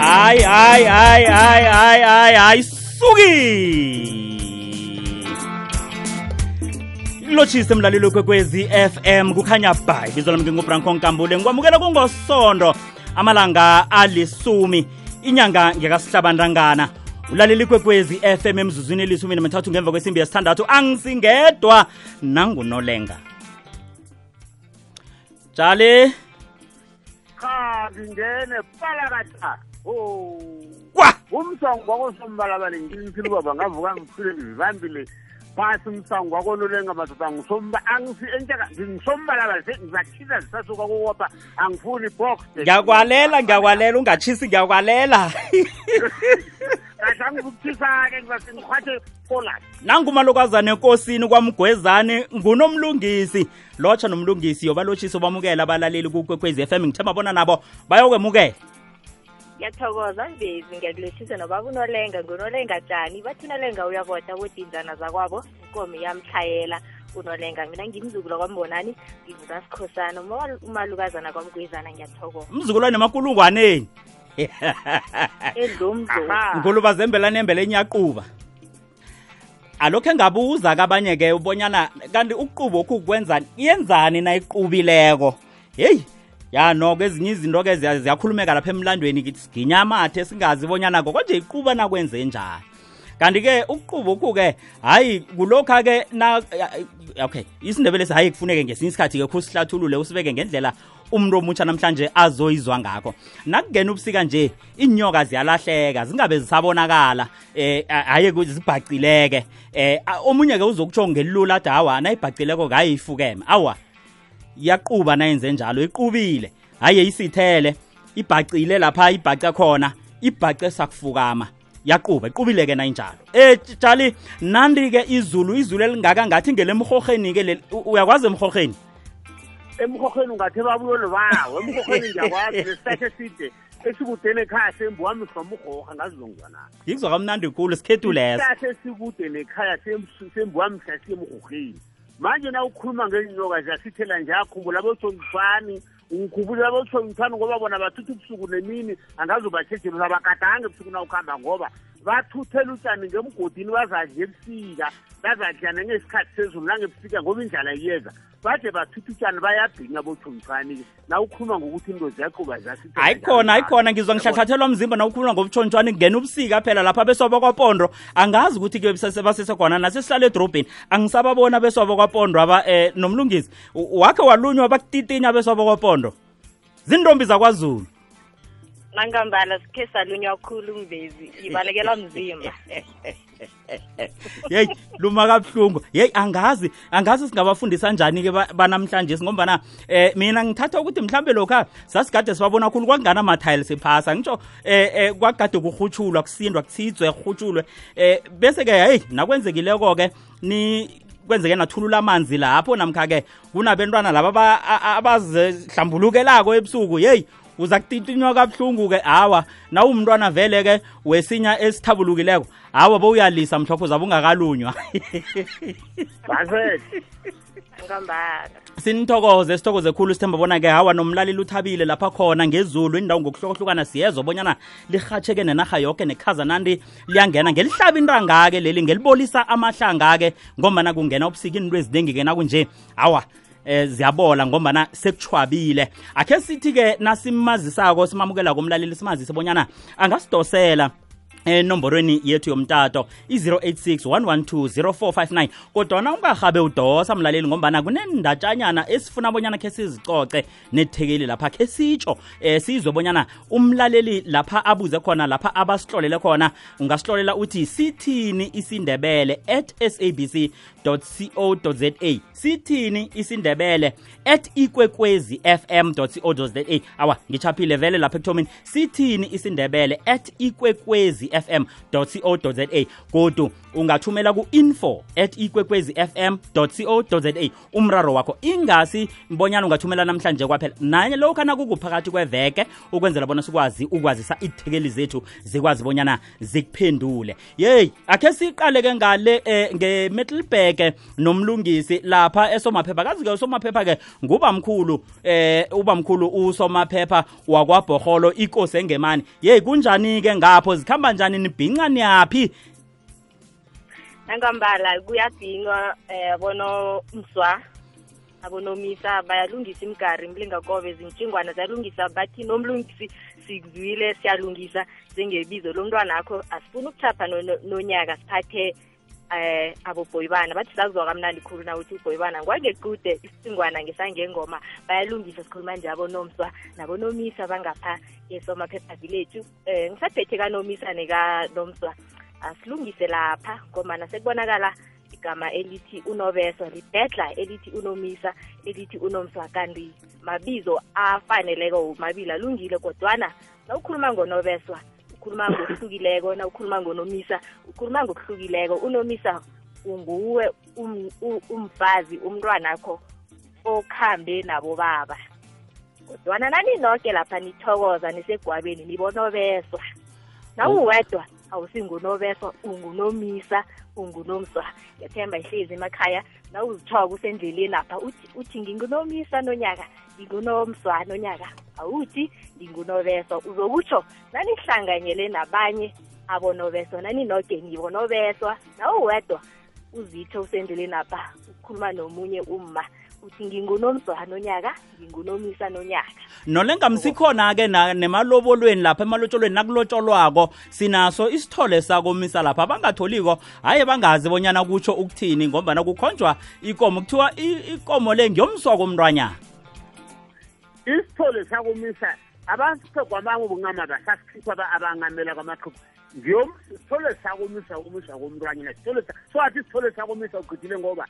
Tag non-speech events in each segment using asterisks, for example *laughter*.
hayi hayi hayi hayi hayi hayi hayi suki lotshise mlaleli kwekwezi fm kukhanya bhayi bizo lam kengubranko nkambule ngikwamukela kungosondo amalanga alisumi inyanga ngekasihlabandangana ulaleli kwekwezi fm emzuzwini elisumi namathathu ngemva kwesimbi yesithandathu angisingedwa nangunolenga jali kha ngingene palakata Oh. kwa umsango wako sombala bale ngimphilo baba ngavuka ngisile ngivambile phasi umsango wako lo lenga batata ngisomba angisi entaka ngisombala bale ngizachisa sasuka kwako wapha angifuni box ngiyakwalela ngiyakwalela ungachisi ngiyakwalela *laughs* nangumalokazane enkosini kwamgwezane ngunomlungisi lotsha nomlungisi yoba lotshisa bamukela abalaleli kukwekhwezi f m ngithemba bona nabo bayokwemukela ngiyathokoza mvezi ngiyakulethise nobaba unolenga ngunolenga tjani bathi unolenga uyabota botinzana zakwabo inkomo iyamhlayela unolenga mina ngimzukula kwambonani ngivuka sikhosana umalukazana kwamgwezana ngiyathokoza mzukulwane emakulungwaneni ngoluba zembelana embele enyaquba alokho engabuza kabanye ke ubonyana kanti ukuquba okhu kwenzani yenzani na iqubileko heyi ya noko ezinye izinto-ke ziyakhulumeka lapha emlandweni siginya amathe singazi bonyana ngoko nje iquba nakwenze njani kanti-ke ukuquba ukhu-ke hhayi kulokhu-ke okay isindebele si hhayi kufuneke ngesinye isikhathi-ke kho sihlathulule usibeke ngendlela umuntu omutsha namhlanje azoyizwa ngakho nakungena ubusika nje iinyoka ziyalahleka zingabe zisabonakala um eh, hhayi zibhacileke um eh, omunye-ke uzokutsho ngelula ade awa nayibhacileko ngayifukeme awa iyaquba nayenze njalo iqubile haye isithele ibhacile lapha ibhaca khona ibhace sakufukama yaquba iqubile ke nayinjalo etshali nandi-ke izulu izulu elingaka ngathi ngelemhoheni-ke le uyakwazi emhoheni emhoheni ungathi babuyolobawo emhoheni ngiyakwazi *laughs* side esikudeni ekhaya sembiwami samhoha ngazilongwana yikuzwa kamnandi kulu sikhethu lesosikude nekhaya sembiwami sasemhoheni manje na ukhuluma ngezinyoka ziyasithela nje akhumbula abosomfani ukhumbule abosomfani ngoba bona bathutha ubusuku nemini angazobashejela uzabagadange busuku na ukuhamba ngoba vathuthele utshani ngemgodini bazadla ebusika bazadla nangesikhathi sezulu nangebusika ngoba indlala iyeza bade bathutha utshani bayabhinga botshontshwane-ke nawukhuluma ngokuthi into ziyaquba ziyasihayikhona hayikhona ngizwa ngihlahlathelwa mzimba nawukhuluma ngobutshontshwane ngena ubusika phela lapho abesobakwapondro angazi ukuthi kuyebasesekhona nase sihlale edrobheni angisababona abesobakwapondro aba um nomlungisi wakhe walunywa bakutitinya abesobakwapondro zintombi zakwazulu nangambala sikhe salunywa khulu umbezi ibalekelwa mzima yeyi luma kabuhlungu yeyi angazi angazi singabafundisa njani-ke banamhlanje singombana um eh, mina ngithatha ukuthi mhlawumbe lokhu sasigade sibabona khulu kwakungana ama-tiles phasa ngitsho um eh, eh, kwakugade kurhutshulwa kusindwa kuthitswe kurhutshulwe um bese-ke heyi nakwenzekileko-ke kwenzeke nathulula amanzi lapho namkha-ke kunabentwana laba abazihlambulukelako ebusuku yeyi uza kutintinywa kabuhlungu-ke hawa na umntwana vele-ke wesinya esithabulukileko hawa bowuyalisa mhlopho zabe ungakalunywa *laughs* sinithokoze sithokoze khulu sithemba bona-ke hawa nomlaleli uthabile lapha khona ngezulu indawo ngokuhlukahlukana siyezwa bonyana lirhatsheke nenarha yoke nekhazanandi liyangena ngelihlaba intanga-ke leli ngelibolisa amahlanga-ke ngombana kungena ubusika into eziningi-ke nakunje hawa Eh, ziyabola ngombana sekuchwabile akhe sithi ke nasimazisako simamukela komlaleli simazise bonyana angasidosela enomborweni yethu yomtato i-086 112 kodwana ungarhabe udosa mlaleli ngombana kunendatshanyana esifuna bonyana khe sizicoce nethekeli lapha khe sitsho um eh, sizwe bonyana umlaleli lapha abuze khona lapha abasihlolele khona ungasihlolela uthi sithini isindebele at sabc co za sithini isindebele at ikwekwezi fm co za awa ngitshaphile vele lapha ekuthomini sithini isindebele at ikwekwezi fm co za kodu ungathumela ku-info at ikwekwezi fm co za umraro wakho ingasi mbonyana ungathumela namhlanje kwaphela nanye lokhu anakukuphakathi kweveke ukwenzela bona sikwazi ukwazisa ithekeli zethu zikwazi bonyana zikuphendule yeyi akhe siqaleke ke ngale eh, nge-metalbeke nomlungisi lapha esomaphepha kazi-ke usomaphepha-ke ngubamkhulu eh mkhulu usomaphepha wakwabhorholo ikosi engemani yeyi kunjani-ke ngapho zikhamba kanjani nibhinca niyaphi nangambala kuyabhinwa eh bono mswa abonomisa bayalungisa imigari imlingakobe zintshingwana ziyalungisa bathi nomlungisi sikuzwile siyalungisa njengebizo lomntwana akho asifuni ukuthapha nonyaka siphathe no eh aboboyibana bathi sazwa kamnandi khulu na ukuthi uboyibana ngwangequde isingwana ngesangengoma bayalungisa sikhuluma nje abonomswa nabonomisa bangapha esomaphepha village eh ngisaphethe kanomisa nekanomswa asilungise ah, lapha ngomana sekubonakala igama elithi unobeswa libhedla elithi unomisa elithi unomswa kanti mabizo afaneleko mabili alungile kodwana nawukhuluma ngonobeswa ukhuluma ngokuhlukileko na ukhuluma ngonomisa ukhuluma ngokuhlukileko unomisa unguwe um, umfazi um, um, umntwanakho okhambe nabobaba kodwana naninoke lapha nithokoza nisegwabeni nibonobeswa nawuwedwa oh. awusingunobeswa ungunomisa ungunomswa ngethemba ihlezi emakhaya nawuzithoka usendleleni lapha uthi nginginomisa nonyaka ngingunomzwana onyaka awuthi ngingunobeso uzokutsho nanihlanganyele nabanye abonobeso naninoke ngibonobeswa nawuwedwa uzitho usendleleni apha ukhuluma nomunye umma uthi ngingunomzwana onyaka ngingunomisa nonyaka nole ngamsikhona-ke nemalobolweni lapha emalotsholweni nakulotsholwako sinaso isithole sakomisa lapha abangatholiko haye bangazi bonyana kutsho ukuthini ngombana kukhonjwa ikomo kuthiwa ikomo le ngiyomswako omntwanyana sisithole sakumisa abasithe kwababo bungamaba sasikhipha abangamela kwamaxhuku ngiyom sithole sakumisa kumisa komntwanyana sithole so athi sithole sakumisa ugqithile ngoba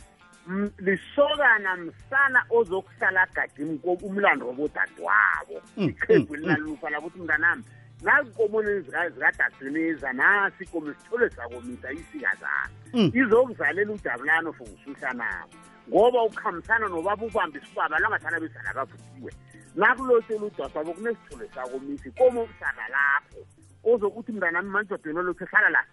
lisokana msana ozokuhlala agadi umlando wabodadewabo mm, iqhegu mm, mm. linalufa lakuthi mnganami nazinkomoni zikadasiniza nasi ikomo sithole sakomisa isika zami izokuzalela ujabulano for usuhlanabo ngoba ukuhambisana nobaba ubambe isibaba lwangathana bezana bavuthiwe nakulotsela udosa bo kunesithule sakomisi koma umhlaba lapho ozokuthi mndanami manjodweni olothi hlala la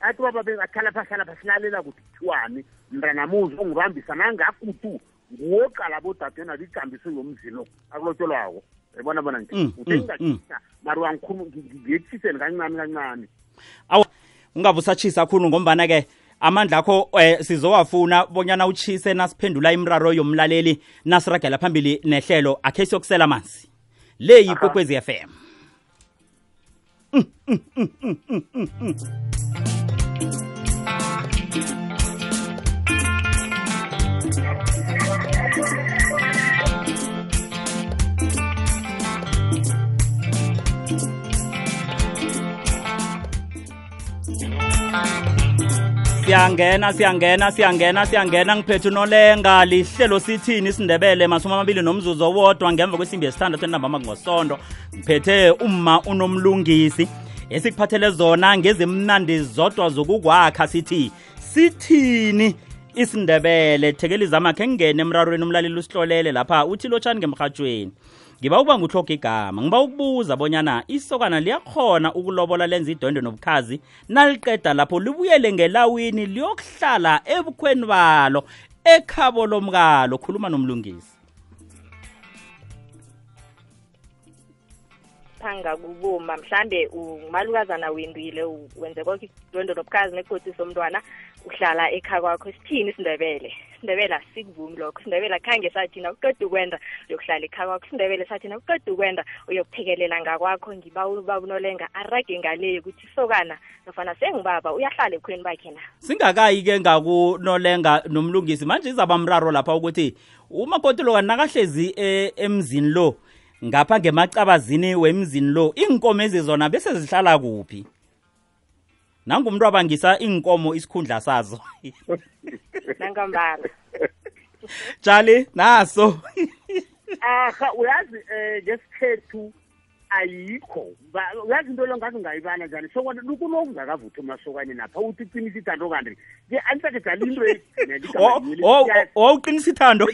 athi baba bengahlalapha hlalapha silalela kuthithiwani mndanami uzongibambisa nangakutu nguwoqala bodadena ligambiso yomzino akulotsholwako ebona bona nje mm, utengaisa mm, mm. mar angikhulu ngiyetshiseni kancani kancani awu ungabe usatshisa kakhulu ngombana-ke amandla akho eh, sizowafuna bonyana utshise nasiphendula imraro yomlaleli nasiragela phambili nehlelo akhe siyokusela amanzi le yikokwezi FM mm, mm, mm, mm, mm, mm. siyangena siyangena siyangena siyangena ngiphethe unolenga lihlelo sithini isindebele masumi amabili nomzuzu owodwa ngemva kwesimbi yesithandathu enambama kungosondo ngiphethe umma unomlungisi esikuphathele zona ngezimnandi zodwa zokukwakha sithi sithini isindebele thekelizama khe ngingene emrarweni umlaleli usihlolele lapha uthi lotshani ngemrhatshweni ngiba uba nguhloga igama ngiba ukubuza bonyana isokana liyakhona ukulobola lenza idwendwe nobukhazi naliqeda lapho libuyele ngelawini liyokuhlala ebukhweni balo ekhabo lomkalo khuluma nomlungisi ngaphanga kuboma mhlambe umalukazana wendile wenze konke lwendo lobukazi nekotisi omntwana uhlala ekha kwakho sithini isindebele sindebele asikuvumi lokho sindebele khange sathina uqeda ukwenda uyokuhlala ekha kwakho sindebele sathina uqeda ukwenda uyokuphekelela ngakwakho ngiba ubabunolenga arage ngaleyo ukuthi isokana nofana sengubaba uyahlala ebukhweni bakhe na singakayi-ke ngakunolenga nomlungisi manje izaba mraro lapha ukuthi umakotilokani nakahlezi e, emzini lo eh, ngapha ngemacabazini wemzini lo inkomo ezizona bese zihlala kuphi nangumntu abangisa iinkomo isikhundla sazo *laughs* nangambala tshali naso *laughs* aha uyazi um ngesikhethu ayikho uyazi into lo ngaze ungayibala njani sokwane lukuloku ngakavuthi umasokane napha uthi uqinisa ithando kanti ke andisakedala into wawuqinisa oh, oh, oh, ithando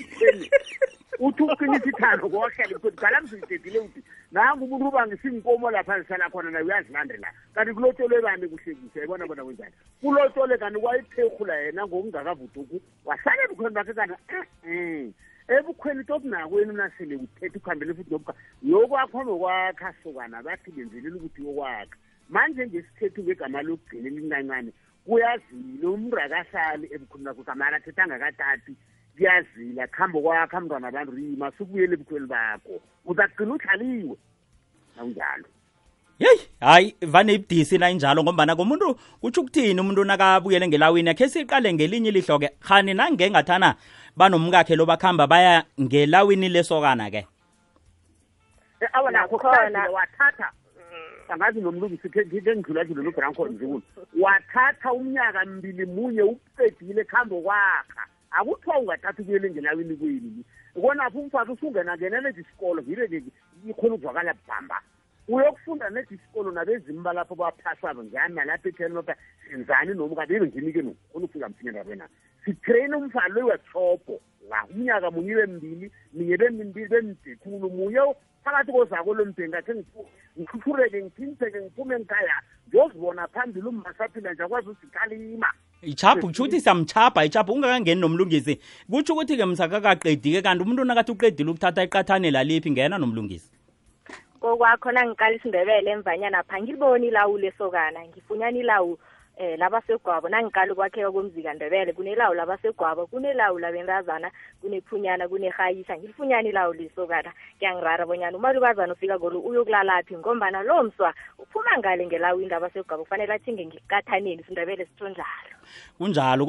uthi uqinisithando kwahlela ukuthi qala ngizitedile ukuthi nanga umuntu uba ngisingikomo lapha ngihlala khona naye uyazilandela kanti kulotshole bani kuhlekisa yayibona bona kwenjani kulotshole kanti kwayiphekhula yena ngokungakavuduku wahlala ebukhweni bakhe kani ebukhweni tokunakweni nasele uthethe ukuhambele futhi nobuka yokwakho nokwakha sokana bathi benzelela ukuthi yokwakha manje nje sithethe ngegama lokugcina elincancane kuyazile umntu akahlali ebukhweni bakho gamani athethe angakatati kuyazila kuhambo kwakho hambantwana abantu rima sukubuyela ebukhweni bakho uzagcina uhlaliwe nawunjalo yeyi hayi vaneibudisi nainjalo ngombana komuntu kutsho ukuthini umuntu nakabuyele ngelawini akhe siqale ngelinye ilihlo-ke hani nangengathana banomkakhe lo bakuhamba baya ngelawini lesokana-ke eh, awanakhowathatha mm. angazi nomlungisi kengidlulajule nobranko nzulu *laughs* wathatha umnyaka mbili munye uqedile kuhambo kwakha akuthiwa ungathathi ukuyela engelawini kwenu konapho umfaki usungenangena nezisikolo vile ikhona ukuzwakala bhamba uyokufunda nezisikolo nabezimba lapho baphasako njaninalapho ethenopa senzani noma kabeyo nginike nokukhona ukufika msinya ndabena sitraine umfaki loyi wathopo la umnyaka munye bembili ninye bembili bemdekhulu munye phakathi kozako lo mdengakhe ngihuthureke ngithintheke ngiphume ngikaya ngiyozibona phambili ummasaphila njakwazi usikalima ichapu kutsho ukuthi siyamchapha ichapu ungakangeni nomlungisi kutsho ukuthi-ke msakakaqedi-ke kanti umuntu onakathi uqedile ukuthatha iqathane laliphi ngena nomlungisi kokwakhona ngiqala isindebele emvanyana pha ngiliboni ilawu lesokana ngifunyana ilawu eh labasegwabo nangiqala ukwakheka komzika ndebele kunelawu labasegwabo kunelawu labentazana kunephunyana kunerhayisa ngilifunyana ilawu lisokana kuyangirara bonyana umalukazana ufika kolu uyokulalaphi ngombana lo mswa uphuma ngale ngelawini labasegwabo kufanele athinge ngikukathaneni sindebele sithonjalo kunjalo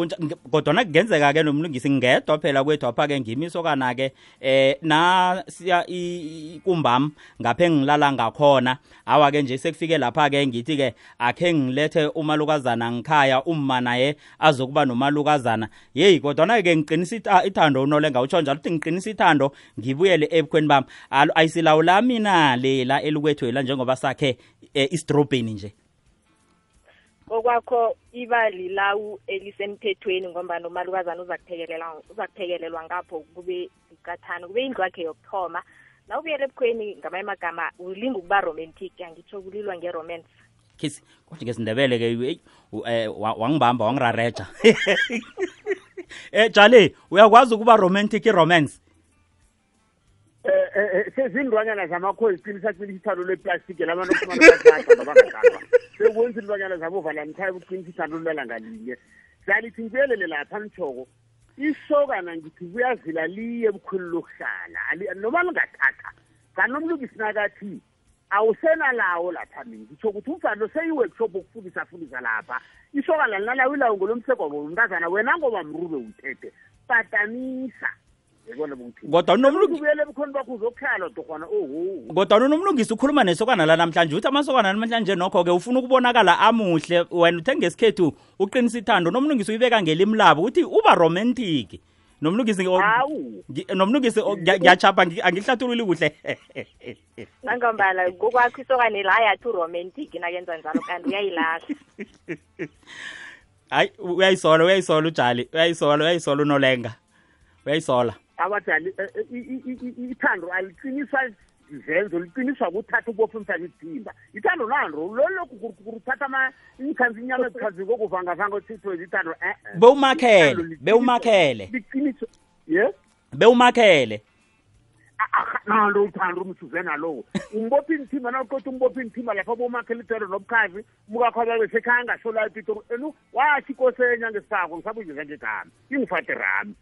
kodwa nakungenzeka ke nomlungisi ngedwa phela kwethu apha-ke ngimisokana-ke eh na siya ikumbam ngaphe ngilala ngakhona awa-ke nje sekufike lapha-ke ngithi-ke akhe ngilethe umalukazana umalukazana ngikhaya umma naye azokuba nomalukazana yeyi kodwana-ke ngiqinisa ithando unole utsho njalo ukuthi ngiqinisa ithando ngibuyele ebukhweni bami ayisilawula mina lela elukwethu ela njengoba sakhe um eh, isidrobheni nje okwakho iba lilawu elisemthethweni nomalukazana uzakuthekelela uzakuthekelelwa ngapho kube ikathana kube indlu yakhe yokuthoma nawubuyela ebukhweni ngamanye amagama ulinga ukuba romantic angitsho kulilwa nge-romance kesi kodwa ngesindebele ke eyi eh, wangibamba wangirareja um *laughs* jale uyakwazi ukuba romantic iromance eh, sezindwanyana zamakhozi qinisacinisa ithando lweplastiki labantu sekwenza indwanyana zabo valantaye ukuqinisa ithando lulalangalinye dalithi ngibuyelele lapha nithoko isokana ngithi kuyazila liye ebukhweni lokuhlala noma lingathatha kanomlungisi nakathi awusenalawo lapha mina ngitsho ukuthi umfana seyiworkshop okufundisa afundisa lapha isoka lalinalawo ilawungo lomsegobo mntazana wena ngoba mrube uthethe patanisa kodwanobuyele ebukhoni bakho uzokhala torhwana oho oh, oh. kodwana unomlungisi ukhuluma nesokana la namhlanje uthi amasokana namhlanje nokho-ke ufuna ukubonakala amuhle wena uthe ngesikhethu uqinisa ithando nomlungisi uyibeka ngelimi labo uthi uba romantic nomlungisi hawu nomlungisi ngiyachapha angihlathululi kuhle *laughs* nangombala kokwakho isokane la yathi uromantic nakenza njalo kanti uyayilahla *laughs* hayi uyayisola uyayisola ujali uyayisola uyayisola unolenga uyayisola abadali e- e- ithando aliqiniswa zenzo liqiniswa kuthatha ubofu mhlaba isidimba ithando lalo lolokhu kuruthatha iikhanzi inyama ezikhanzi kokuvangavanga othiswezi ithando e-e bewumakhele bewumakhele liqiniso ye bewumakhele nalo uthando umthuze nalowo umbophi inithimba nawuqotha umbophi inithimba lapha bomakhela itero nobukhazi umkakho ababesekhaya angasholayo epitori enu wathi kosenyanga esako ngisabunjeza ngegama ingifatirami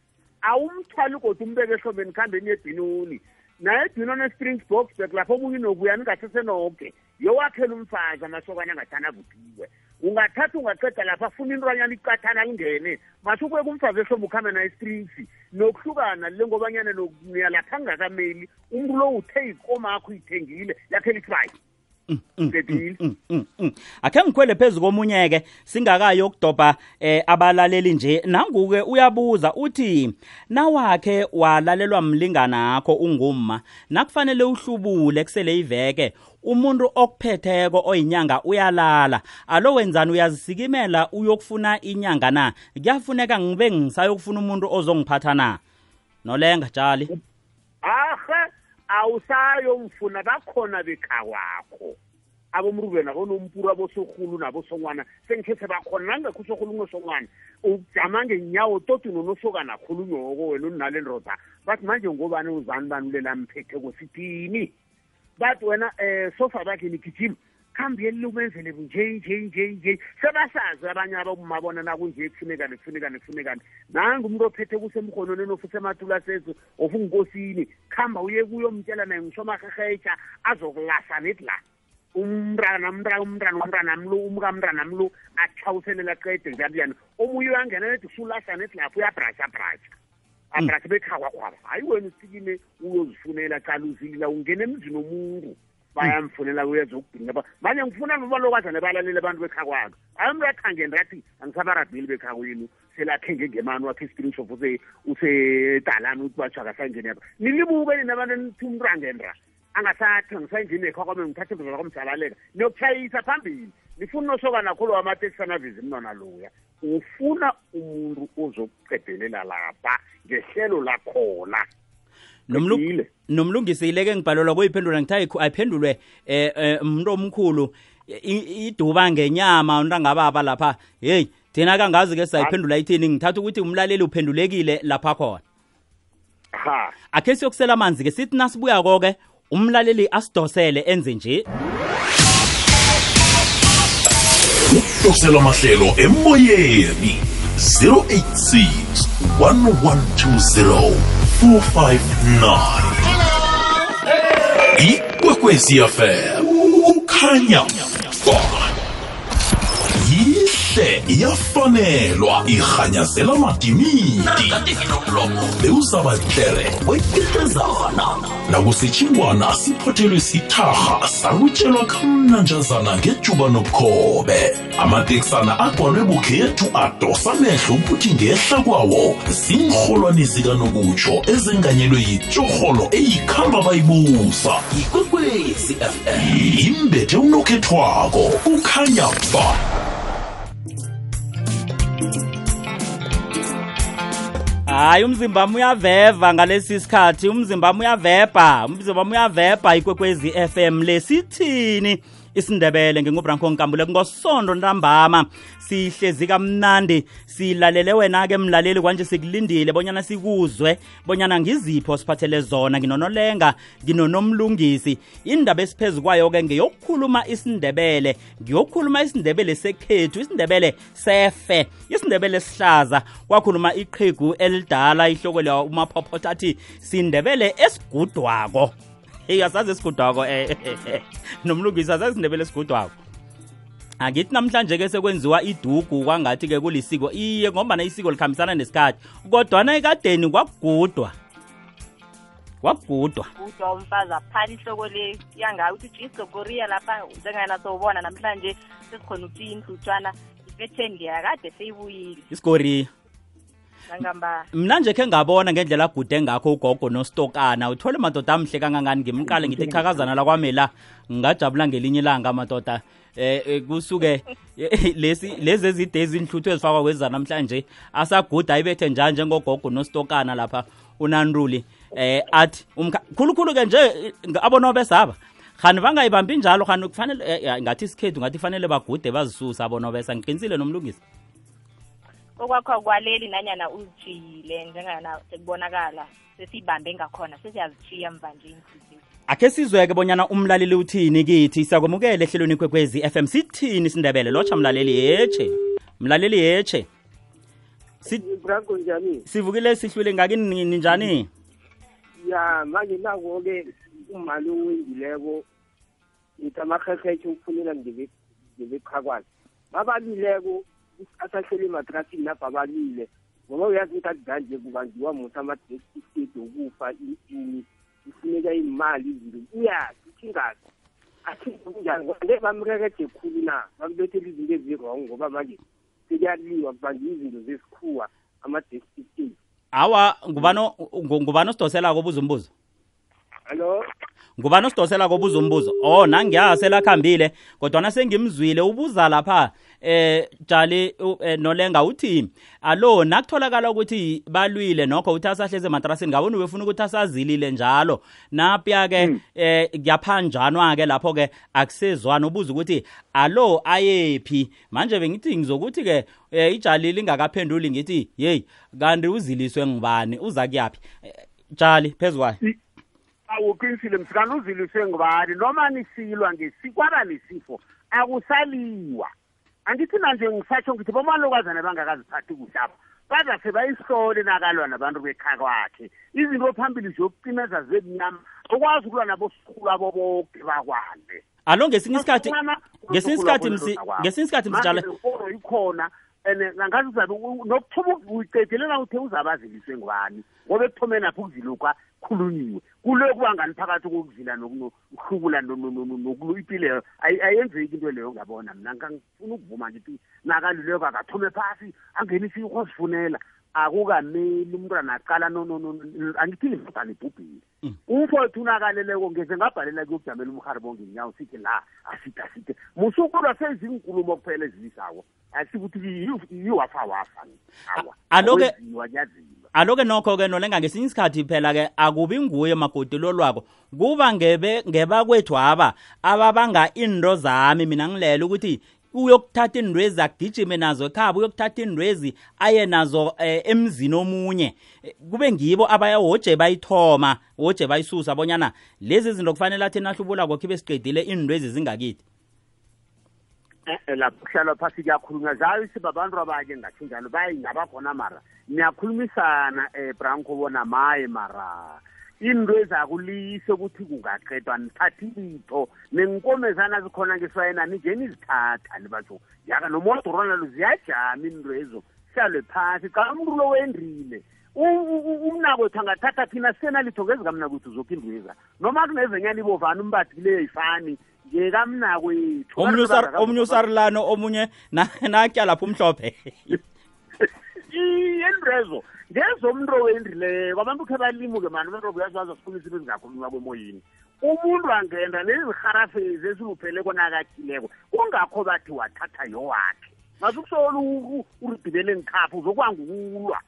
awumthwali kodwa umbeke ehlobeni khambe niyedinuni naye edwini one-springboksburg lapho omunye unokuyani ungasesenoke yowakhela umfazi amasokane angathana kuphiwe ungathatha ungaceda lapha afuna intwanyana icathana lingene masukubeka umfazi ehlobo ukuhambe nayo istrisi nokuhlukana le ngobanyana niya lapha angakameli umntu lo uthe ikomakho uyithengile yakhe lithi bayi Sebili. Mm, mm, mm, Akhe ngikhwele phezulu komunye ke singakayo ukudobha eh, abalaleli nje nanguke uyabuza uthi nawakhe walalelwa mlingana akho unguma nakufanele uhlubule kusele iveke umuntu okuphetheko oyinyanga uyalala alo wenzani uyazisikimela uyokufuna inyanga na kuyafuneka ngibe ngisayokufuna umuntu ozongiphatha na nolenga tjali aha awusayomfuna bakhona bekhakwakho abomrubena bonompura bosogulu nabosongwana sengikhethe bakhona nangakhusogulu nosongwana ujama ngenyawo toti nonosokana khulunyoko wena oninale ndroda bathi manje ngobani uzani bani ulela mphethe kosithini bathi wena um sofa bakhe nikijima kuhambeli ukwenzele nje nje nje nje sebasazi abanye abomabona nakunje kufunekani kufunekani kufunekani nangu umuntu ophethe kusemhonweni nofuthi ematula sezo ofungunkosini kuhamba uye kuyomtshela naye ngisho amahahaetsha azokulahla nethi la umntana mntana umntana umntana mlo umkamntana mlo athawuselela qede njalo omunye uyangena nethi usulahla nethi lapho uyabrasha brasha abrasha hmm. bekhakwakwaba hayi wena usikime uyozifunela cala uzilila ungena emzini omuntu bayamfunela kuyenza ukudinga manje ngifuna noba lokazane balalele abantu bekhakwakho ayimrathangeni rathi angisabarabheli bekhakwenu selathenge ngemani wakhe iscreenshop usedalani ukuthi bajakasanjeni yapha nilibuke nina abantu nithi umrangenra angasathi angisanjini ekho kwami ngithathe ibuzana kwamjabaleka niyokushayisa phambili nifuna usoka nakhulu wamatekisanavisi mnona loya ufuna umuntu ozokucedelela lapha ngehlelo lakhona nomlungisi ileke ngibhalelwa kuyiphendula ngithayi ayiphendulwe eh, eh umuntu omkhulu iduba ngenyama ntangababa lapha hey thina kangazi ke sayiphendula ah. ithini ngithatha ukuthi umlaleli uphendulekile lapha khona ha akhe siyokusela amanzi ke sithi nasibuya koke umlaleli asidosele enze nje ukuhloselwa amahlelo emoyeni 086 1120 459. Hello. E com a fé, o Canhão. enhle iyafanelwa irhanyazela madimidi bewuzaba tlere kwekitezana nakusitshingwana siphothelwe sitharha salutshelwa kamnanjazana ngejuba nobukhobe amateksana agcwalwe bukhethu adosa mehlo ukuthi ngehla kwawo ziinrholwane zikanokutsho ezenganyelwe yitshorholo eyikhamba bayibusa ikwekwezi fm imbethe unokhethwako kukhanya ba hayi umzimba m uyaveva ngalesi sikhathi umzimba m uyaveba umzimba m uyaveba ikwekwezi f m lesithini isindebele ngingubranko nkambule ngosondo ntambama sihlezi kamnandi silalele wena-ke mlaleli kwanje sikulindile bonyana sikuzwe bonyana ngizipho siphathele zona nginonolenga nginonomlungisi indaba esiphezu kwayo-ke ngeyokukhuluma isindebele ngiyokhuluma isindebele sekhethu isindebele sefe isindebele sihlaza kwakhuluma iqhigu elidala ihloko umaphophotha athi sindebele esigudwako hey asazi sigudwako eh, eh, eh, nomlungisi asazi sindebele sigudwako angithi namhlanje ke sekwenziwa idugu kwangathi ke kulisiko iye ngombana isiko likhambisana nesikhathi kodwana ekadeni kwakugudwa kwakugudwa gudwa umfazi aphani ihloko le yangayo ukuthi uthi isogoriya lapha njengayena sowubona namhlanje sesikhona ukuthi indlutshwana ifetheni leyakade seyibuyile isigoriya mna nje khe ngabona ngendlela agude ngakho ugogo nostokana uthole madoda amhle kangangani ngimqale ngithi chakazana lakwami la ngingajabula ngelinye ilanga madoda um kusuke *laughs* eh, lezi ezide ezinhluthu ezifakwa kwezi zanamhlanje asagude ayibethe njani njengogogo nostokana lapha unanruli um athi khulukhulu-ke nje abonobesaba khani bangayibambi njalo khani kufanele ngathi isikhethu ngathi kufanele bagude bazisusa abonobesa ngiqinisile nomlungisi okwakho kwaleli nanyana uzijiyile njengana sekubonakala sesiyibambe ngakhona sesiyazijhiya mvanje inhliziyo akhe sizweke bonyana umlaleli uthini kithi siyakwamukela ehlelweni kwekwezi f m sithini isindebele lotsha mlaleli yeche mlaleli yeche sibrago njani sivukile sihlwile ngakini njani ya manje nako-ke umali owendileko ngithi amarherhetshe ukufunela ngebekhakwazi babalileko asahleli ematrasini lapho abalile ngoba uyazi ukuthi akudali nje kubanjiwa muthi ama-estate okufa ini ifuneka imali izinto uyazi uthi ingazi athinjani ngeke bamrekede khulu na bambethela izinto ezirong ngoba manje sekuyaliwa kubanjwa izinto zesikhuwa ama-destistate awa ngubani ngubani osidoselako obuza umbuzo ngubani osidosela kobuza umbuzo oh nangiyase lakhambile kodwana sengimzwile ubuza lapha eh jali eh, nolenga uthi alo nakutholakala ukuthi balwile nokho uthi asahleze ematrasini ngabona ubefuna ukuthi asazilile njalo napya-ke hmm. eh kuyaphanjanwa-ke lapho-ke akusezwana ubuza ukuthi alo ayephi manje bengithi ngizokuthi-ke um ijali lingakaphenduli ngithi yeyi kanti uziliswe ngubani uza kuyaphi eh, jali phezu kwayo awuqinisile msikana uziliswe ngubani noma nisilwa kwaba nesifo akusaliwa angithi nanje ngisatsho ngithi bomalokazana bangakaziphathi kuhle apha bazase bayihlole nakalwa nabantu bekha kwakhe izinto phambili ziyokucimeza zebumnyama ukwazi ukulwa nabosukhulu abo boke bakwande alo ngesinye isikhathi ngesinye isikhathi ngesinye isikhathi msijala ikhona and angazi uzabe nokuthuba uyicedelela uthe uzabe aziliswe ngubani ngoba ekuthomeni apho ukuzilukwa kukhulunyiwe kuloyo kubangani phakathi kokuvila nokuhlubula impilo ayenzeki into leyo ngabona mna ngifuna ukuvuma ngithi nakaluleko akathume phasi angenisi ukozifunela akukameli umntwana aqala angithi ngimntwana ibhubhile umfowethu unakaleleko ngeze ngabhalela kuyokujamela umharibo ngenyawo sithi la asite asite musukulwa sezinkulumo kuphela ezilisako asithi ukuthi wafa awa anoke aloke nokho ke nolenga ngesinye isikhathi phela ke akubi nguye magodolo lwako kuba ngebe ngebakwethu aba ababanga into zami mina ngilela ukuthi uyokuthatha indwezi agijime nazo ekhaba uyokuthatha indwezi aye nazo eh, emzini omunye kube ngibo abayawoje bayithoma woje bayisusa bonyana lezi zinto kufanele athi nahlubula kokho ibe siqedile indwezi zingakithi Eh, eh, lapho kuhlalwa phasi kuyakhulunyezayo sibabantu abanye ngathi njalo bayingaba khona mara niyakhulumisana um branko bona maye mara into ezakulise ukuthi kungaqedwa nithathe litho nenkomezana zikhona ngeswayena nije nizithatha nibatsho yaka nomodorwana lo ziyajama into ezo hlalwe phasi xa umntu lo wendrile umnakwethu angathatha thina senalitho ngezika mna kwethu zokho indweza noma kunezenyana ibovani umbathi leyo yifani ngekamna kwethu omunye usarilano omunye natya lapho umhlophe yendrezo *laughs* ngezomntu owendileyo abantu khe balimuke mani abantu buyazazi sikhulisa into ezingakhulunywa kwemoyini umuntu angenda nezirharafezi esiluphele konakathileko kungakho bathi wathatha yowakhe masukusola uridibele ngikhapha uzokwangukulwa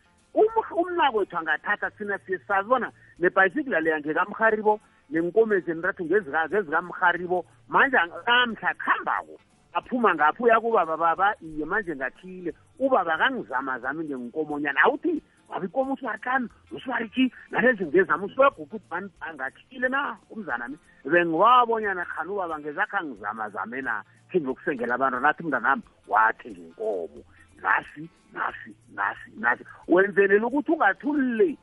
umnakwethu angathatha thina siye sazi bona nebhayisikila leya ngekamharibo nenkomezeni rathu ngezikamharibo manje namhla kuhambako aphuma ngapho uya kubaba baba iye manje ngathile ubaba kangizamazami ngenkomonyana awuthi baba ikomo usibarihlanu usibarithi nalezi ngezami usibaguga ubani angathile na umzanami bengiwabonyana khani ubaba ngezakho angizamazame na singokusengela abantu nathi mntanami wathi ngenkomo nasi nasi nasi nasi wenzelela ukuthi ungathulile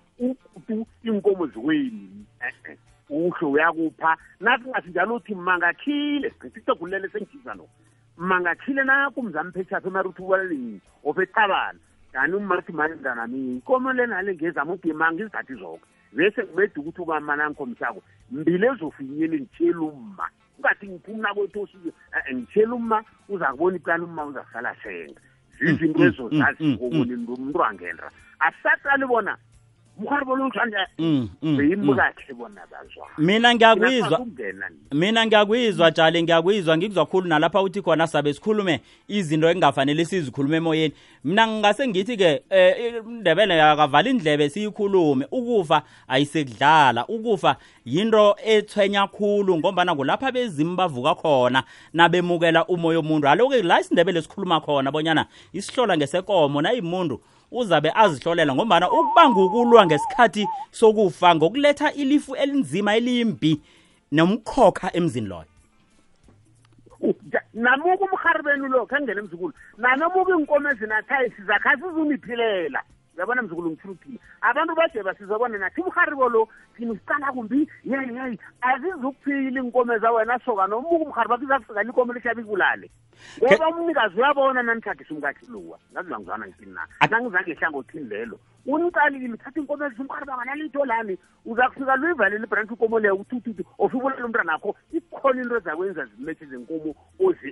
utu inkomo ziweni e-e uhle uyakupha nakungathi njalo uthi mangakhile sigqisise kulele sengijiza lo mangakhile nakumzamphechapha emari uthi ubalalini ofeqabana kani umathi manendanamini ikomo lenale ngezama ukuthi mangizigathi zoke bese ngibeda ukuthi ubama nankhomsako mbile ezofinyele ngitshela umma ungathi ngiphumi nakwethu osuke eh, ngitshela umma uza kubona icala umma uzasala senga zizinto mm, mm, ezozazi mm, ngokunindo umntu angenra asisaqali bona Mm, mm, mina ngiyakuyizwa mina ngiyakuyizwa jale ngiyakuyizwa ngikuzwakhulu nalapha uthi khona sabe sikhulume izinto engingafanele sizikhulume emoyeni mina ngingase ngithi-ke um eh, indebele akavala indlebe siyikhulume ukufa ayisekudlala ukufa yinto ethwenya khulu ngombana kulapha bezimu bavuka khona nabemukela umoya omuntu aloku la isindebele sikhuluma khona bonyana isihlola ngesekomo nayimuntu uzabe azihlolela ngombana ukuba ngukulwa ngesikhathi sokufa ngokuletha ilifu elinzima elimbi nomkhokha emzini loyo namuka umharibeni lo khangena emzukulu nanomuka iy'nkomo ezinathayi sizakhasi zungiphilela yabona mzukulu ngithuluphile abantu bade basizwa bona nathi umharibo lo thina siqala kumbi yeyeyi yeah, yeah. azizukuphila iy'nkome zawena soka nomuke umhari bakho izafikani ikome lishabe ibulale ngoba umnikazi uyabona nanithagise umkakhi luwa ngazibangizana ngithini na nangizange ehlangothini lelo unicalile thatha iy'nkome zisumkhari bangalalitho lami uza kufika luyivalele ibranch ukomo leyo uthi uthi uthi ofibulale umntu anakho ikhona into ezakwenza zimethe zenkomo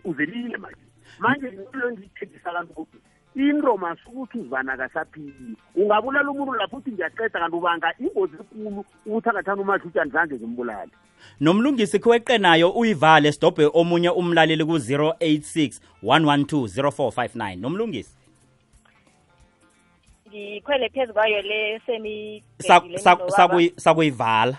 uzelile manje manje into leyo ndiyithethisa kantu kodwa into masukuthi uzana akasaphilile ungabulala umuntu lapho uthi ngiyaqeda kanti ubanga ingozi enkulu ukuthi angathanda umadluti andlange ngimbulale nomlungisi kweqe nayo uyivale sidobhe omunye umlaleli ku-086 112 0459 nomlungisi ngikhwele phezu kwayo le senisakuyivala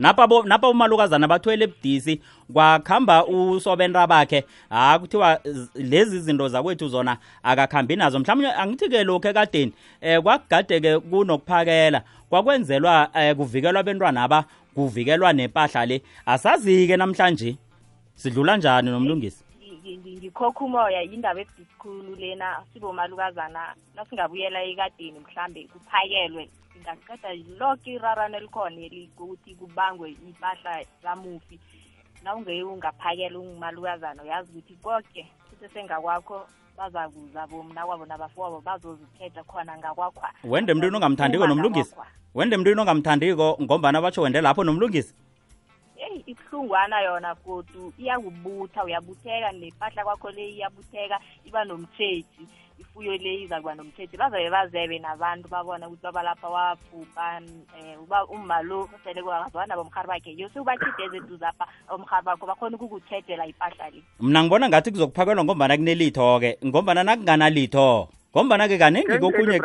napha napha umalukazana bathwele ebudisi kwakhamba usobenta bakhe ha ah, kuthiwa lezi zinto zakwethu zona akakhambi nazo mhlawumbe angithi-ke lokhu ekadeni um eh, kwakugade-ke kunokuphakela kwakwenzelwa um kuvikelwa abentwana aba kuvikelwa nempahla le asazi-ke namhlanje sidlula njani nomlungisi ngikhokha umoya yindaba ebudisikhulu lena sibomalukazana nasingabuyela ekadeni mhlambe kuphakelwe ingaqeda loke irarano elikhona elikuthi kubangwe impahla zamufi nawungeke ungaphakela ungumalukazana uyazi ukuthi koke futhi sengakwakho bazakuza bomna kwabo nabafowabo bazozikhetha khona ngakwakhwa wende mntwini ongamthandiko nomlungisi wende mntwini ongamthandiko ngombana batsho wende lapho nomlungisi eyi ibuhlungwana yona godu iyakubutha uyabutheka nempahla kwakho le iyabutheka iba nomtheji ifuyo le izakuba nomtheji bazabe bazebe nabantu babona ukuthi babalapha wabhubha eh, um umma lo sele kwakazwana bomhari bakhe yo sewubachideze eduzapha umhari bakho bakhona ukukuthedela ipahla le mna ngibona ngathi kuzokuphakelwa ngombana kunelitho-ke ngombana nakunganalitho ngombana-ke kaningi kokunye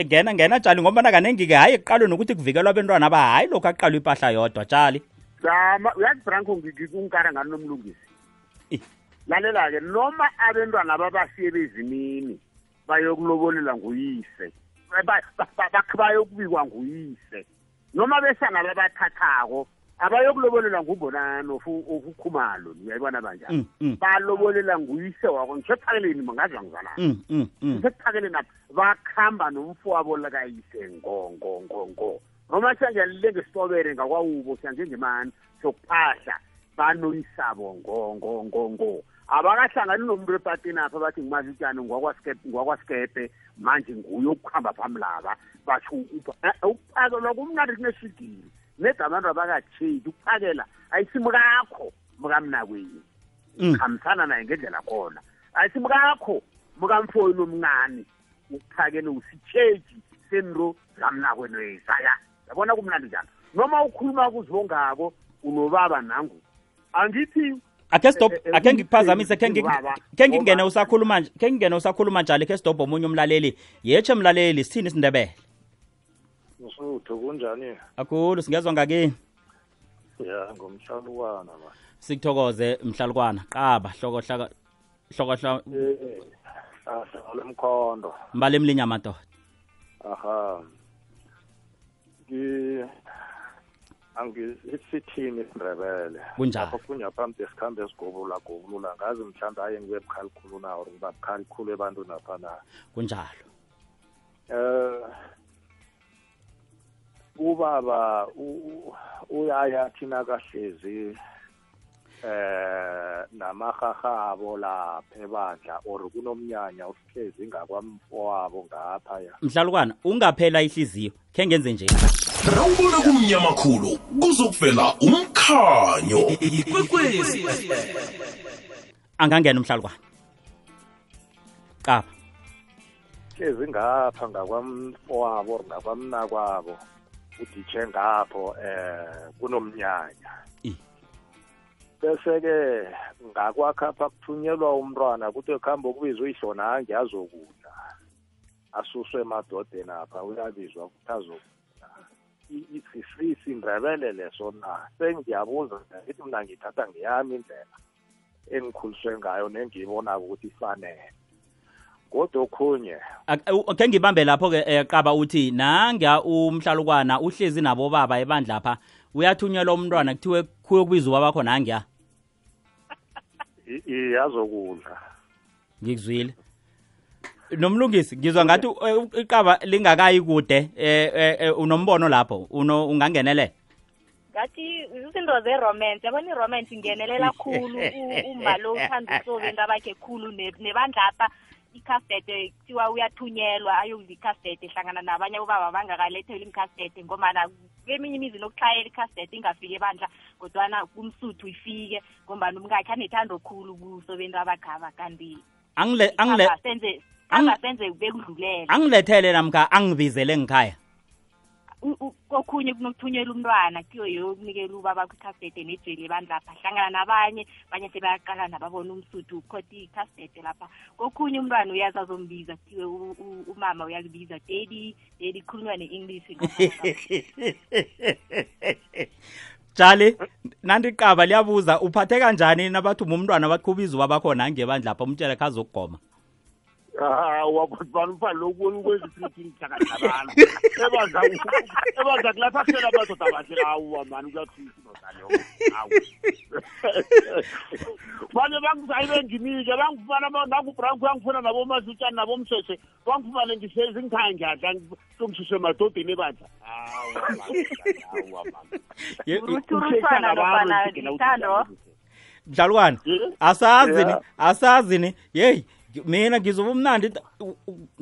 ngena ngena tshali ngombana kaningi-ke hhayi kuqalwe nokuthi kuvikelwa abentwana aba hhayi lokhu akuqalwe impahla yodwa tshali zama uyazi franco ngikungikara ngani nomlungisi eh. lalela-ke noma abentwana babasiye bezimini bayokulobolelwa nguyise bayokubikwa nguyise noma besana babathathako abayokulobolelwa ngumbonani ofukhumalo uyayibona banjani mm, mm. balobolela nguyise wako ngisekuphakele ni mangazi angizalana mm, ngisekuphakele na bakuhamba nomfowabo lakayise ngo ngo ngo ngo noma siyanjalile ngesitobere ngakwawubo siyanjengemani sokuphahla banoyisabo ngongongongo abakahlangani nomuntu epatini apha bathi ngumazi utshani ngwakwasikepe manje nguye okuhamba phambi laba basho eh, ukuphakelwa kumnandi kuneswigili neda abantu abakatshedi ukuphakela ayisimu kakho mukamnakweni hambisana mm. naye ngendlela khona ayisimu kakho mukamfoyini omncane ukuphakele usitsheji senro zamnakwenwesaya yabona kumnandi njani noma ukhuluma kuzibongako unobaba nangu angithi akhe stop eh, eh, akhe ngikuphazamise khe ngingene usakhuluma khe ngingene usakhuluma njalo khe sidobhe omunye umlaleli yetshe mlaleli sithini isindebele usuthu kunjani akhulu singezwa ngakini ya ngomhlalukwana ba sikuthokoze mhlalukwana qaba hlokohlaka hlokohla eh, eh ah, mkhondo mbale mlinya madoda aha angisithini isindebele kunjapho kunyaphambi esikhambe esigobula gobulula ngazi mhlawumbe aye ngibe bukhali khulu na or ngiba bukhali khulu ebantwini afana kunjalo eh ubaba uyaya thina kahlezi eh namahaha abo lapha ebandla or kunomnyanya usihlezi ngakwamfowabo ngaphaya mhlalukwana ungaphela ihliziyo khe ngenze nje rawubona kumnyama khulu kuzokuvela umkhanyo angangena umhlalukwana qapha hlezi ngapha ngakwamfowabo or ngakwamnakwabo uditshe ngapho eh kunomnyanya bese-ke ngakwakha apha kuthunyelwa umntwana kuthiwe kuhambe okubizwa ihlona ange azokudla asuswe emadodeni apha uyabizwa kuthi azokudla sisindrebele leso na sengiyabuza ithi mna ngithatha ngeyami indlela engikhuliswe ngayo nengiyibonako ukuthi ifanele kodwa okhunye khe ngibambe lapho-ke eh, qaba uthi nanga umhlalukwana uhlezi nabo baba ebandla pha uyathunyelwa umntwana kuthiwe kuye kubiza ubaba khona angiya yazokudla ngikuzwile nomlungisi ngizwa ngathi eh, iqaba lingakayi kude eh, eh, eh unombono lapho uno ungangenelela ngathi izinto ze-romance yabona i-romance ingenelela *laughs* khulu *laughs* umba lo uthanda ukusoka into abakhe khulu nebanjapha ikhafete kuthiwa uyathunyelwa ayokuza ikhafete hlangana nabanye abobaba bangakalethela imikhafete ngomana keminye imizi nokutlayela ikhafete ingafiki ebandla kodwana kumsuthu ifike ngombana umngakhe anethando khulu kuso bentu abagaba kanti senze bekudlulela angilethele namkha angibizele ngikhaya kokhunye kunokuthunyela umntwana kiyo yokunikela ubaba kwikhasete nejeli abantu lapha hlangana nabanye abanye sebayaqala nababona umsudu ukhotha ikhasete lapha kokhunye umntwana uyazi azombiza kuthiwe umama uyakubiza dedi dedi khulunywa ne-english *laughs* jale nandiqaba liyabuza uphathe kanjani nabathi umntwana baqhuba izuba bakhona angebandla apha umtshela khazokugoma hawa ah, kodwana mfana lokubona ukwenza ifrithini hlakadlabana ebadla kulapha kuhlela amadoda bahle awuwa mani kuyathisa nodaleyo fane bangisayi bengimike bangifumana nangubrank uyangifuna nabomasutshani nabomsheshe bangifumane zingikhaya ngiyadla songishishwe emadodeni ebandla hawa mani dlalukana asazini asazini yeyi mina ngizoba umnandi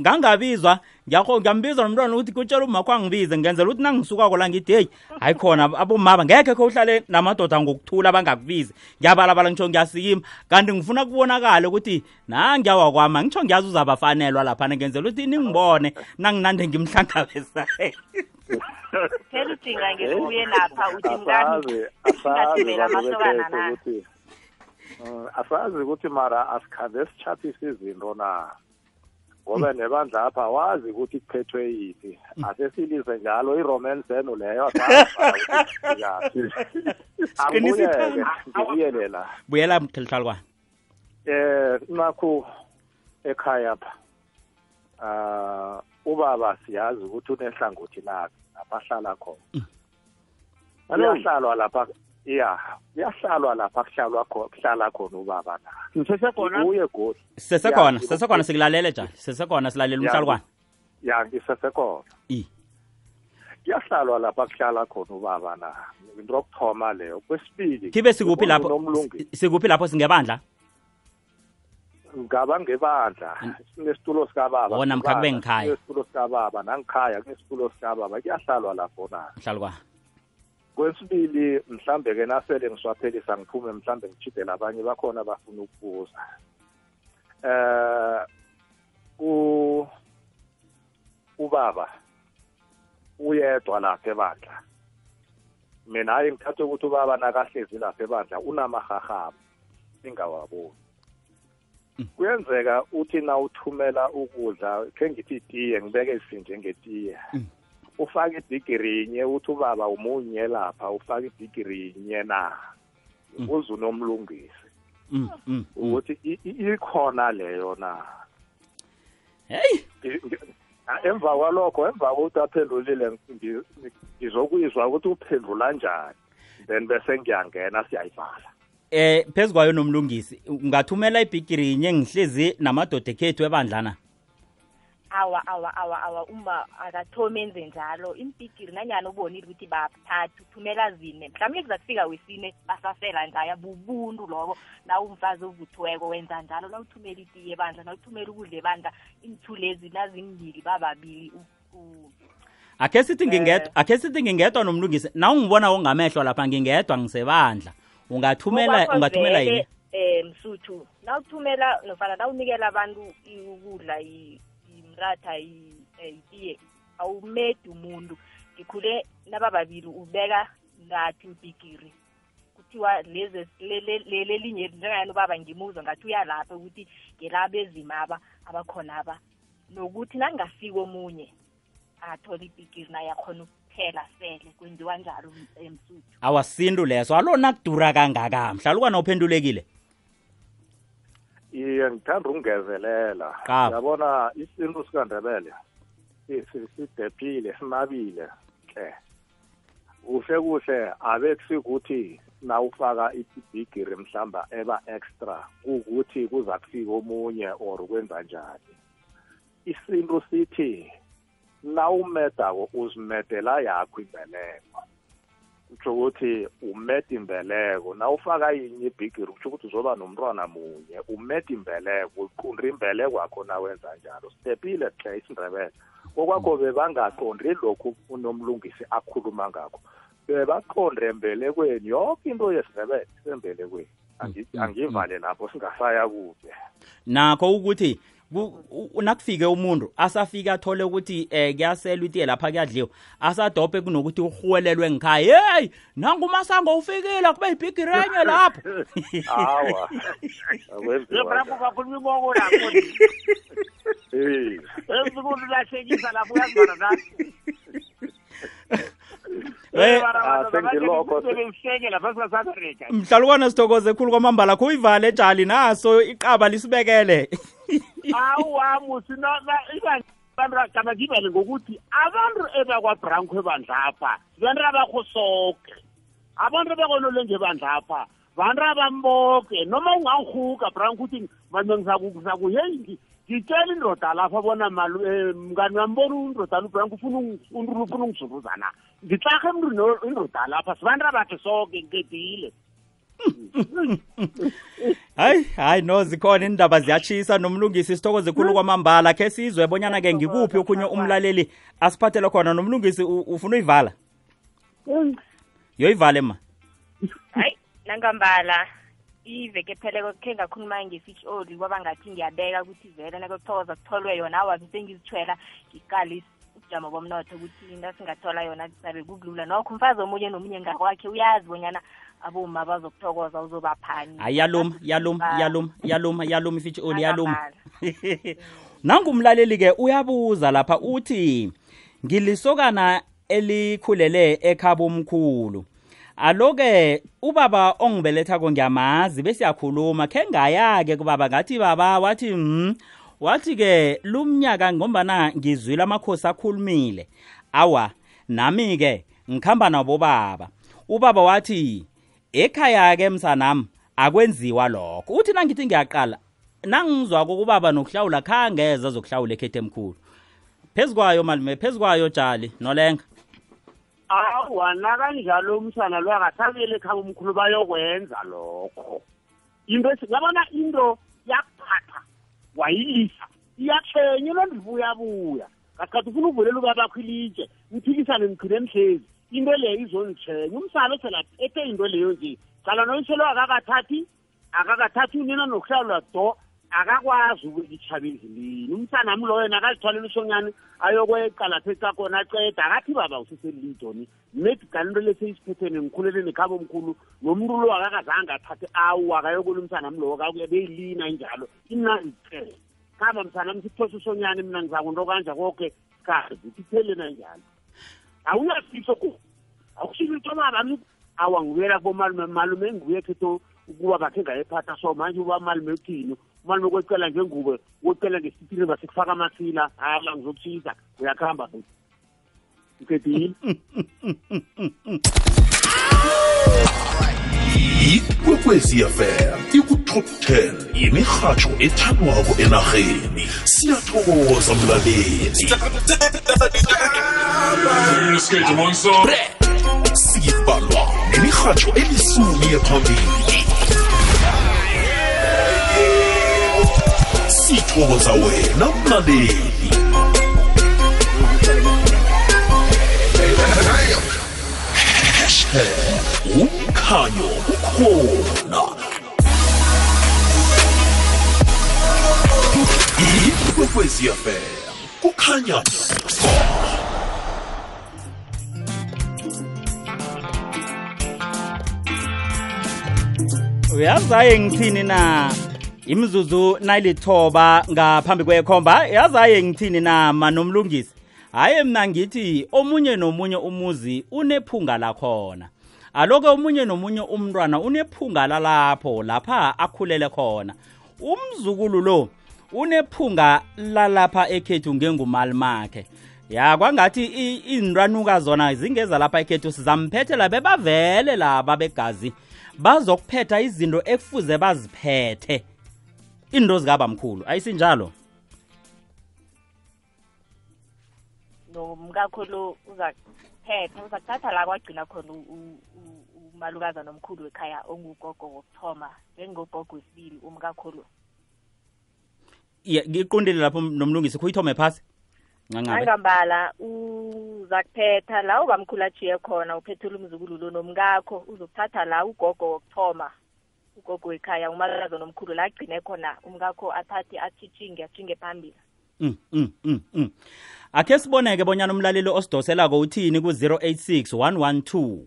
ngangabizwa ngiyambizwa nomntwana ukuthi kutshela umakho angibize ngenzela ukuthi nangisukako la ngithi heyi hayi khona abomaba ngekhe kho uhlale namadoda ngokuthula abangakubizi ngiyabalabala ngitsho ngiyasikima kanti ngifuna kubonakale ukuthi na ngiyawakwama ngitsho ngiyazi uzabafanelwa laphana ngenzela ukuthi ningibone nanginande ngimhlangabezayo phela udinga ngikuye lapha uthi mngani ngathimela amasokana na asazi ukuthi mara asikhambe sitshathise izinto na ngoba hmm. nebandla apha wazi ukuthi kuphethwe yini hmm. asesilise njalo i-roman zeno leyo angibuyele ngibuyele la buyela mthelihlalukwane eh nakho ekhaya pha uh ah, ubaba siyazi ukuthi unehlangothi lakhe abahlala khona hmm. aliyahlalwa lapha ya kuyahlalwa lapha kuhlalwa kuhlala khona ubaba la sesekhona uye godi sesekhona sesekhona sikulalele njani sesekhona silalela umhlalukwana ya ngisesekhona i kuyahlalwa lapha kuhlala khona ubaba la into yokuthoma leyo kwesibili khibe sikuphi lapho sikuphi lapho singebandla ngaba ngebandla sinesitulo sikababa wona mkha kube ngikhaya sinesitulo sikababa nangikhaya kunesitulo sikababa kuyahlalwa lapho na mhlalukwana kwesibili mhlambe ke nasele ngiswaphelisa ngiphume mhlambe ngijidela abanye bakhona bafuna ukubuza eh u ubaba uyedwa lapha ebandla mina hayi ngithathe ukuthi ubaba nakahlezi lapha ebandla unamahahaba ingawaboni kuyenzeka uthi na uthumela ukudla khe ngithi tiye ngibeke isinje ngetiye mm. ufake idigirinye uthi ubaba umunye lapha ufake idigirinye na mm. uze unomlungisi mm, mm, ukuthi ikhona leyo na hey emva kwalokho emva kokuthi aphendulile ngizokuyizwa ukuthi uphendula njani then bese ngiyangena siyayivala eh phezukwayo nomlungisi ungathumela ibhigirinye ngihlezi namadoda ekhethu ebandlana awa awa awa awa umba akathomi enze njalo imbigiri nanyani ubonile ukuthi bathatha uthumela zine mhlawumbe kuza kufika wesine basasela njaya bubuntu lobo nawe umfazi ovuthiweko wenza njalo nawuthumela itiye bandla nawuthumela ukudla ebandla imthu lezi nazimbili bababili akhe sithi ngingedwa eh. akhe sithi ngingedwa nomlungisi naw ungibona ongamehlwa lapha ngingedwa ngisebandla ungathumela ungathumela yini um msuthu nawuthumela nofana nawunikela abantu ukudla umratha yitiye eh, awumedi umuntu ngikhule nabababili ubeka ngathi impikiri kuthiwa lelinye njengayani ubaba ngimuzwa ngathi uyalapha ukuthi ngelabezima aba abakhona aba nokuthi nangasiko omunye athola ipikiri naye akhona ukuphela sele kwenziwa njalo emsuthu awasindu leso alona kudura kangaka mhlaluka nophendulekile iye ngithanda ukungezelela yabona isintu sikandebele sidephile sinabile ke kuhle kuhle abe kusikuthi nawufaka ibigiri mhlamba eba extra ukuthi kuza kufika omunye or kwenza njani isintu sithi nawumedako uzimedela yakho imbeleko kusho ukuthi umeda imbeleko na ufaka yinye ibhigiri kusho ukuthi uzoba nomntwana munye umeda imbeleko uqundra imbeleko akho na wenza njalo stephile hle isindebele kokwakho bebangaqondi lokhu unomlungisi akhuluma ngakho bebaqonde embelekweni yonke into yesindebele isembelekweni mm, mm, angivalele mm. lapho singasaya kude nakho ukuthi nakufike umuntu asafike athole ukuthi um eh, kuyasela itiye lapha kuyadliwa asadobhe kunokuthi uhwelelwe ngikhaya yeyi nangumasango ufikile kube yibhigirenye *laughs* lapho *laughs* lapho bakhuluma imoko lapho ezikulu lahlekisa lapho uyazibana nani mhlalukwana sithokoze khulu kwamambala kho uyivale tshali naso iqaba lisibekele *laughs* awa musi kana ngibale ngokuthi abantu ebakwabranko ebandlapha bantu abakhosoke abantu abakonole ngebandlapha bantu abamboke noma ungangihuka branko uthi mangisakuheyi ngitshela indoda lapha bona mal um eh, mngani ambona undoda l ubranko ufuna ungizuluzana ngitlahe emntu indoda lapha sibantu abakhe soke ngedile hayi hayi no zikhona indaba ziyachisa nomlungisi sithokoze khulu kwamambala khe sizwe bonyana ke ngikuphi okunye umlaleli asiphathele khona nomlungisi ufuna uyivala yoyivale ma hayi nangambala iveke pheleko khe ngakhuluma nge-fitch old kwaba ngathi ngiyabeka ukuthi vele nakuthokoza kutholwe yona awabi sengizithwela ngiqale ubujamo bomnotho ukuthi into singathola yona sabe kukulula nokho umfazi omunye nomunye ngakwakhe uyazi bonyana aboma bazokuthokoza uzobaphani ayiyaluma yaluma yaluma yaluma yaluma ifitshi oli yaluma *laughs* mm. nangumlaleli-ke uyabuza lapha uthi ngilisokana elikhulele ekhaba omkhulu aloke ubaba ongibelethako ngiyamazi bese yakhuluma khe ngaya-ke kubaba ngathi baba wathi mm, wathi-ke lumnyaka ngombana ngizwile amakhosi akhulumile awa nami-ke ngikhamba nabo baba ubaba wathi ekhaya ke msanami akwenziwa lokho uthi nangithi ngiyaqala nangizwa kokubaba nokuhlawula khangeza zokuhlawula ekhethe emkhulu phezukwayo malume phezukwayo tjali nolenga awa nakanjalo umsana lo akathabele khanga umkhulu bayokwenza lokho into ngabona into yakuphatha wayilisa iyakhenye londivuyabuya ngasikhathi ufuna uvulela ubabakho ilitshe niphikisane nikhule emhlezi into leyo izonitshenya umsana phela ethe into leyo nje cala noyishelo akakathathi akakathathi unina nokuhlalwa do akakwazi ukuyitshaba endleleni umsana ami loyo yena akazithwalela usonyane ayokwecalathetha kona aceda akathi baba useselidoni medical into leseyiziphethene ngikhulele nekhaba omkhulu nomntu lo akakazange athathe awu akayokola umsana ami lowo kakuya beyilina njalo imnazitele khaba msana ami siphose usonyane mina ngizakundokanja konke kazi kuphele nanjalo awunasifiso ku awushilo into babami awangiwela komalume malume nguye khetho ukuba bakhe ngayephatha so manje uba malume uthini umalume kwecela ngengubo kwecela ngesitiri basekufaka amasila hayi la ngizokuthiza uyakuhamba futhi ukedile *laughs* ikwekwezi yafela i-top 10 yimirhatsho ethandwako enarheni siyathokoza mlaleli sibalwa nemirhatsho elisumi ephambili sithokoza wena mlaleli umkhanyo ukhona kwekwezi fm kukhanya uyazi aye ngithini na imzuzu nayilithoba ngaphambi kwekhomba yazi aye ngithini na manomlungisi haye mna ngithi omunye nomunye umuzi unephunga lakhona aloke omunye nomunye umntwana unephunga lalapho lapha akhulele khona umzukulu lo unephunga lalapha ekhethu ngengumali makhe ya kwangathi iinlwanuka zona zingeza lapha ekhethu sizamphethela bebavele laba begazi bazokuphetha izinto ekufuze baziphethe iinto zikabamkhulu ayisinjalo nomkakhulu uzakuphetha uzakuthatha la kwagcina khona umalukaza nomkhulu wekhaya ongugogo wokuthoma njengogogo wesibili umkakhulu ngiqondile lapho nomlungisi khuyithome phasi angambala uzakuphetha la ubamkhulu ajiye khona uphethela umzukululo nomkakho uzokuthatha la ugogo wokuthoma ugogo wekhaya umalazo nomkhulu la agcine khona umkakho athathe athitshinge athinge phambili mm, mm, mm, mm. akhe siboneke bonyana umlaleli osidoselako uthini ku-086 112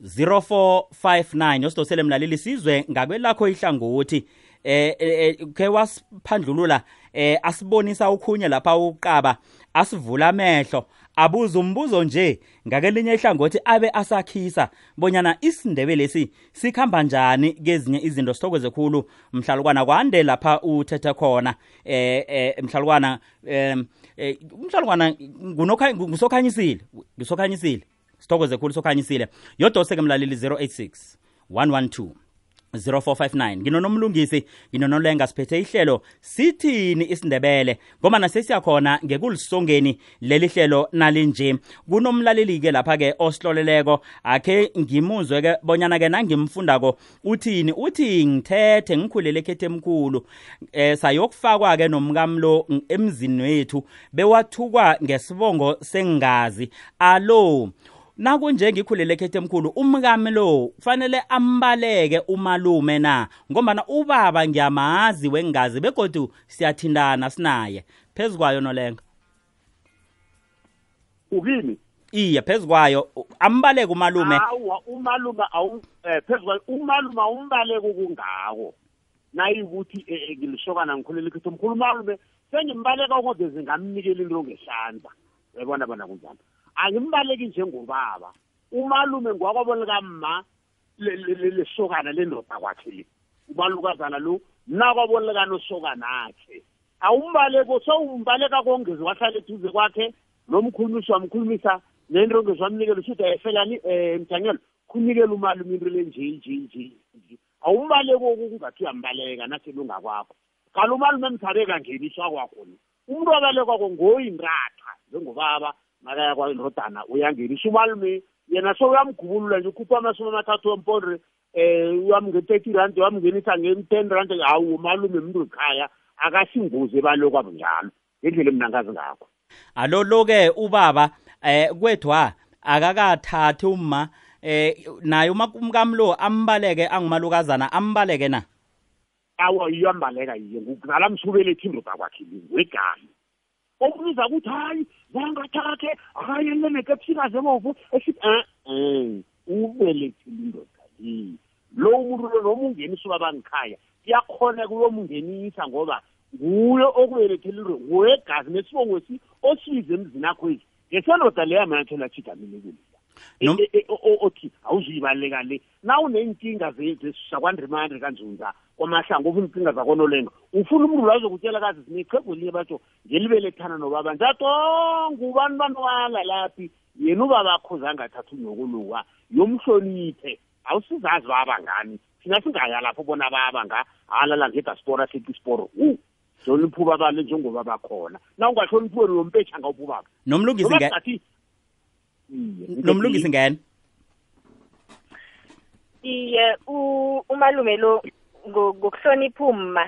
0459 osidosele mlaleli sizwe ngakwelakho ihlangothi eh, eh, eh ke wasiphandlulula eh asibonisa ukhunye lapha uqaba asivula amehlo abuza umbuzo nje ngakelinye ihlangothi abe asakhisa bonyana isindebe lesi sikhamba njani kezinye izinto sithokoze khulu mhlalukwana kwande lapha uthethe khona eh eh mhlalukwana eh mhlalukwana ngusokhanyisile ngusokhanyisile sithokoze khulu sokhanyisile yodose ke mlaleli 086 112 0459 nginonomlungisi nginonolenga siphethe ihlelo sithini isindebele ngoba nasesiyakhona ngekulisongeni leli hlelo nalinje kunomlaleli-ke lapha-ke osihloleleko akhe ngimuzwe-ke bonyana-ke nangimfundako uthini uthi ngithethe ngikhulele ekhethe emkhulu um sayokufakwa-ke nomkamlo emzini wethu bewathukwa ngesibongo sengazi alo nakunje ngikhulele ekhethe emkhulu umkami lo kufanele ambaleke umalume na ngombana ubaba ngiyamazi wengazi begodu siyathindana sinaye phezukwayo nolenga ukimi iye phezukwayo ambaleke umalume awa umalume awu eh, phezukwayo umalume awumbaleke kungako nayikuthi eh, eh, ngilishokana ngikhulele ekhethe emkhulu umalume sengimbaleka kodwa zingamnikela into ngesandla yabona bona kunjani akimbaleki njengobaba umalume ngwakwabo likamma lesokana lendoda kwakhe le umalukazana lo mnakwabo likanosokana akhe awumbaleki sowumbaleka kongeze wahlala eduze kwakhe lo mkhulumishi wamkhulumisa nento ongeze wamnikela usuthi ayefelani um eh, mjanyelo kunikela umalume into le nje nje nje nje awumbaleki okungathi uyambaleka nasele ungakwakho kalo umalume emthabe kangeni iswakwakho ni umntu abalekwakho ngoyinratha njengobaba makaya kwendodana uyangenisa umalume yena sowuyamgubulula nje ukhupha amasumi amathathu wempondre um eh, uyamnge-thirty rand uyamngenisa ngem-ten rand hawu umalume mntu ekhaya akasingozi ebalokwabo njalo ngendlela emnangazi ngakho alolo-ke ubaba eh kwethwa akakathathi uma eh naye umkamlo ambaleke angumalukazana ambaleke na awa iyambaleka yiye ngukuzala msukubelethi indoda kwakhe wegami okubiza ukuthi hhayi zangathathe hhayi emeneke ebusikazi ebovu esithi e-e eh, eh, ubelethile indoda le lo umuntu lo noma ungeni suka bangikhaya siyakhoneka uyomungenisa ngoba nguye okubelethele nguye gazi nesibongo si osize emzini akho ezi ngesendoda leya manje thela achidamelekile Eh, eh, othi awuzuyibaleka le na unenkinga zakwandrimandre kanzunza kwamahlango ufuna inkinga zakonolenga ufuna umntu azokutshela kazi sineqhegu linye batsho ngelibelethana nobaba njatongubantu banowala laphi yena ubabakho zangathatha unyokuluka yomhloniphe awusizazi baba ngani thina singaya lapho bona baba nga alala ngedastora sethu isiporo u hloniphi ubaba le njengoba bakhona na ungahloniphi wena yompetshanga ububaba nomlungisi ngathi nomlungisi ngene iye umalume lo ngokuhlonipha uma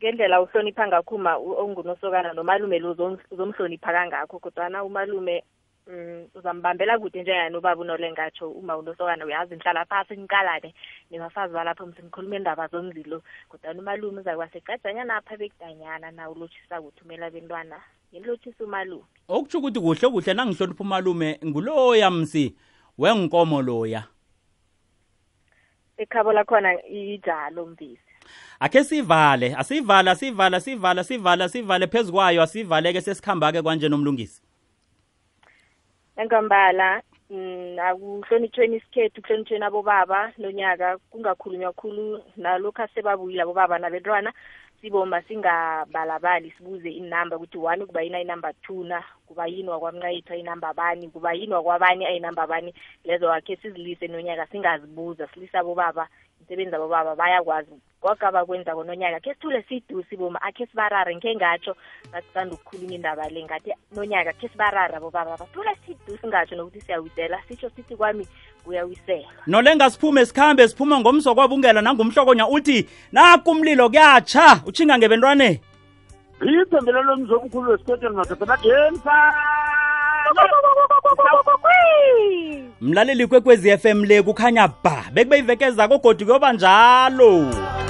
ngendlela uhlonipha ngakhuma ongunosokana nomalume lo uzomhlonipha kangakho kodwana umalume um uzambambela kude njengani ubaba unolengatsho uma unosokana uyazi nihlala phasi nikalane nebafazi balapho mthi nikhulume indaba zomzilo kodwana umalume uzakwasegajanyana apha bekudanyana na ulotshisa kuthi umela bentwana ngilothisa umalume okutsho ukuthi kuhle kuhle nangihlonipha umalume nguloya msi wenkomo loya ekhabo lakhona ijalo mvisi akhe sivale asivale asivale asivale asivale asivale phezu kwayo asivaleke sesikhamba-ke kwanje nomlungisi enkombala mm, akuhlonitshweni isikhethu kuhlonitshweni abobaba lonyaka kungakhulunywa khulu nalokhu asebabuyile abobaba nabentwana siboma singabalabali sibuze inamba ukuthi one kuba yini ayinamba two na kuba yini wakwamncayithwa ayinamba bani kuba yini wakwabani ayinamba bani lezo wakhe sizilise nonyaka singazibuza silisa bobaba imsebenzi abobaba bayakwazi koka bakwenza konyaka khe sithule sidu siboma akhe sibarare nkhe ngatsho basisanda ukukhuluma indaba le ngathi nonyaka khe sibarare abobaba bathule sidu singatsho nokuthi siyawidela sitsho sithi kwami uyawisela nolenga siphume sikhambe siphume ngomsokwabungela nangumhlokonya uthi nakumlilo kuyatsha utshinga ngebentwane yithembelelo mzomkhulu wesikotweni madodanadensa mlaleli kwekwezi FM le kukhanya ba bekube ivekeza kogodi kuyoba njalo